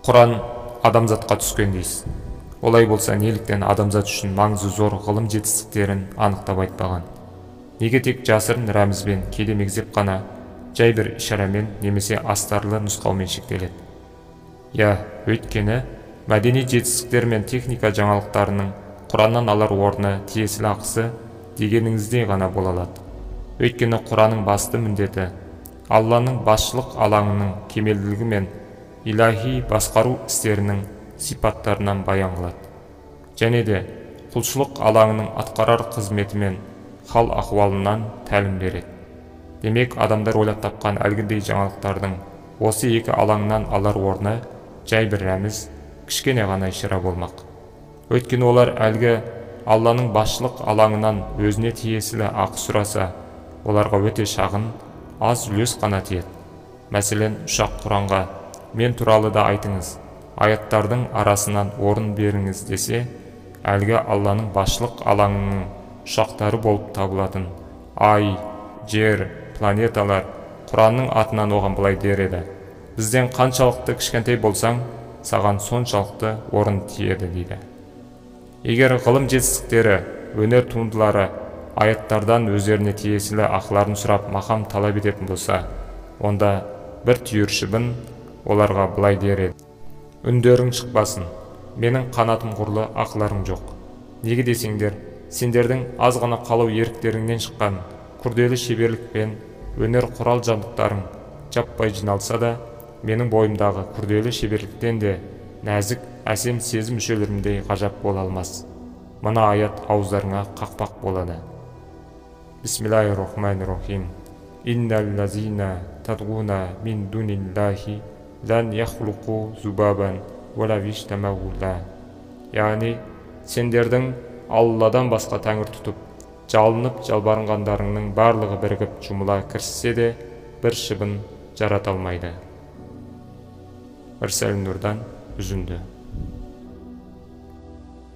құран адамзатқа түскен дейсіз олай болса неліктен адамзат үшін маңызы зор ғылым жетістіктерін анықтап айтпаған. Неге тек жасырын рәмізбен кейде мегзеп қана жай бір ишарамен немесе астарлы нұсқаумен шектеледі? Иә өйткені мәдени жетістіктер мен техника жаңалықтарының құраннан алар орны тиесілі ақысы дегеніңіздей ғана бола алады. Өйткені құранның басты міндеті алланың басшылық алаңының кемелділігі мен илахи басқару істерінің сипаттарынан баян қылады және де құлшылық алаңының атқарар қызметі мен хал ахуалынан тәлім береді. Демек адамдар ойлап тапқан әлгіндей жаңалықтардың осы екі алаңнан алар орны жай бір рәміз кішкене ғана ишара болмақ. Өйткені олар әлгі алланың басшылық алаңынан өзіне тиесілі ақы сұраса оларға өте шағын аз үлес қана тиеді мәселен ұшақ құранға мен туралы да айтыңыз. Аяттардың арасынан орын беріңіз десе әлгі алланың басшылық алаңының ұшақтары болып табылатын. Ай жер планеталар құранның атынан оған былай дер еді. Бізден қаншалықты кішкентай болсаң саған соншалықты орын тиеді дейді. Егер ғылым жетістіктері өнер туындылары аяттардан өздеріне тиесілі ақыларын сұрап мақам талап ететін болса онда бір түйір шыбын оларға былай дер еді. Үндерің шықпасын. Менің қанатым құрлы ақыларың жоқ. Неге десеңдер сендердің аз ғана қалау еріктеріңнен шыққан күрделі шеберлік пен өнер құрал жабдықтарың жаппай жиналса да менің бойымдағы күрделі шеберліктен де нәзік әсем сезім мүшелерімдей ғажап бола алмас. Мына аят ауыздарыңа қақпақ болады бисмиллахи рахмани рахим лән яхлуқу зубабан яғни сендердің алладан басқа тәңір тұтып жалынып жалбарынғандарыңның барлығы бірігіп жұмыла кіріссе де бір шыбын жарата алмайды. Нұрдан үзінді.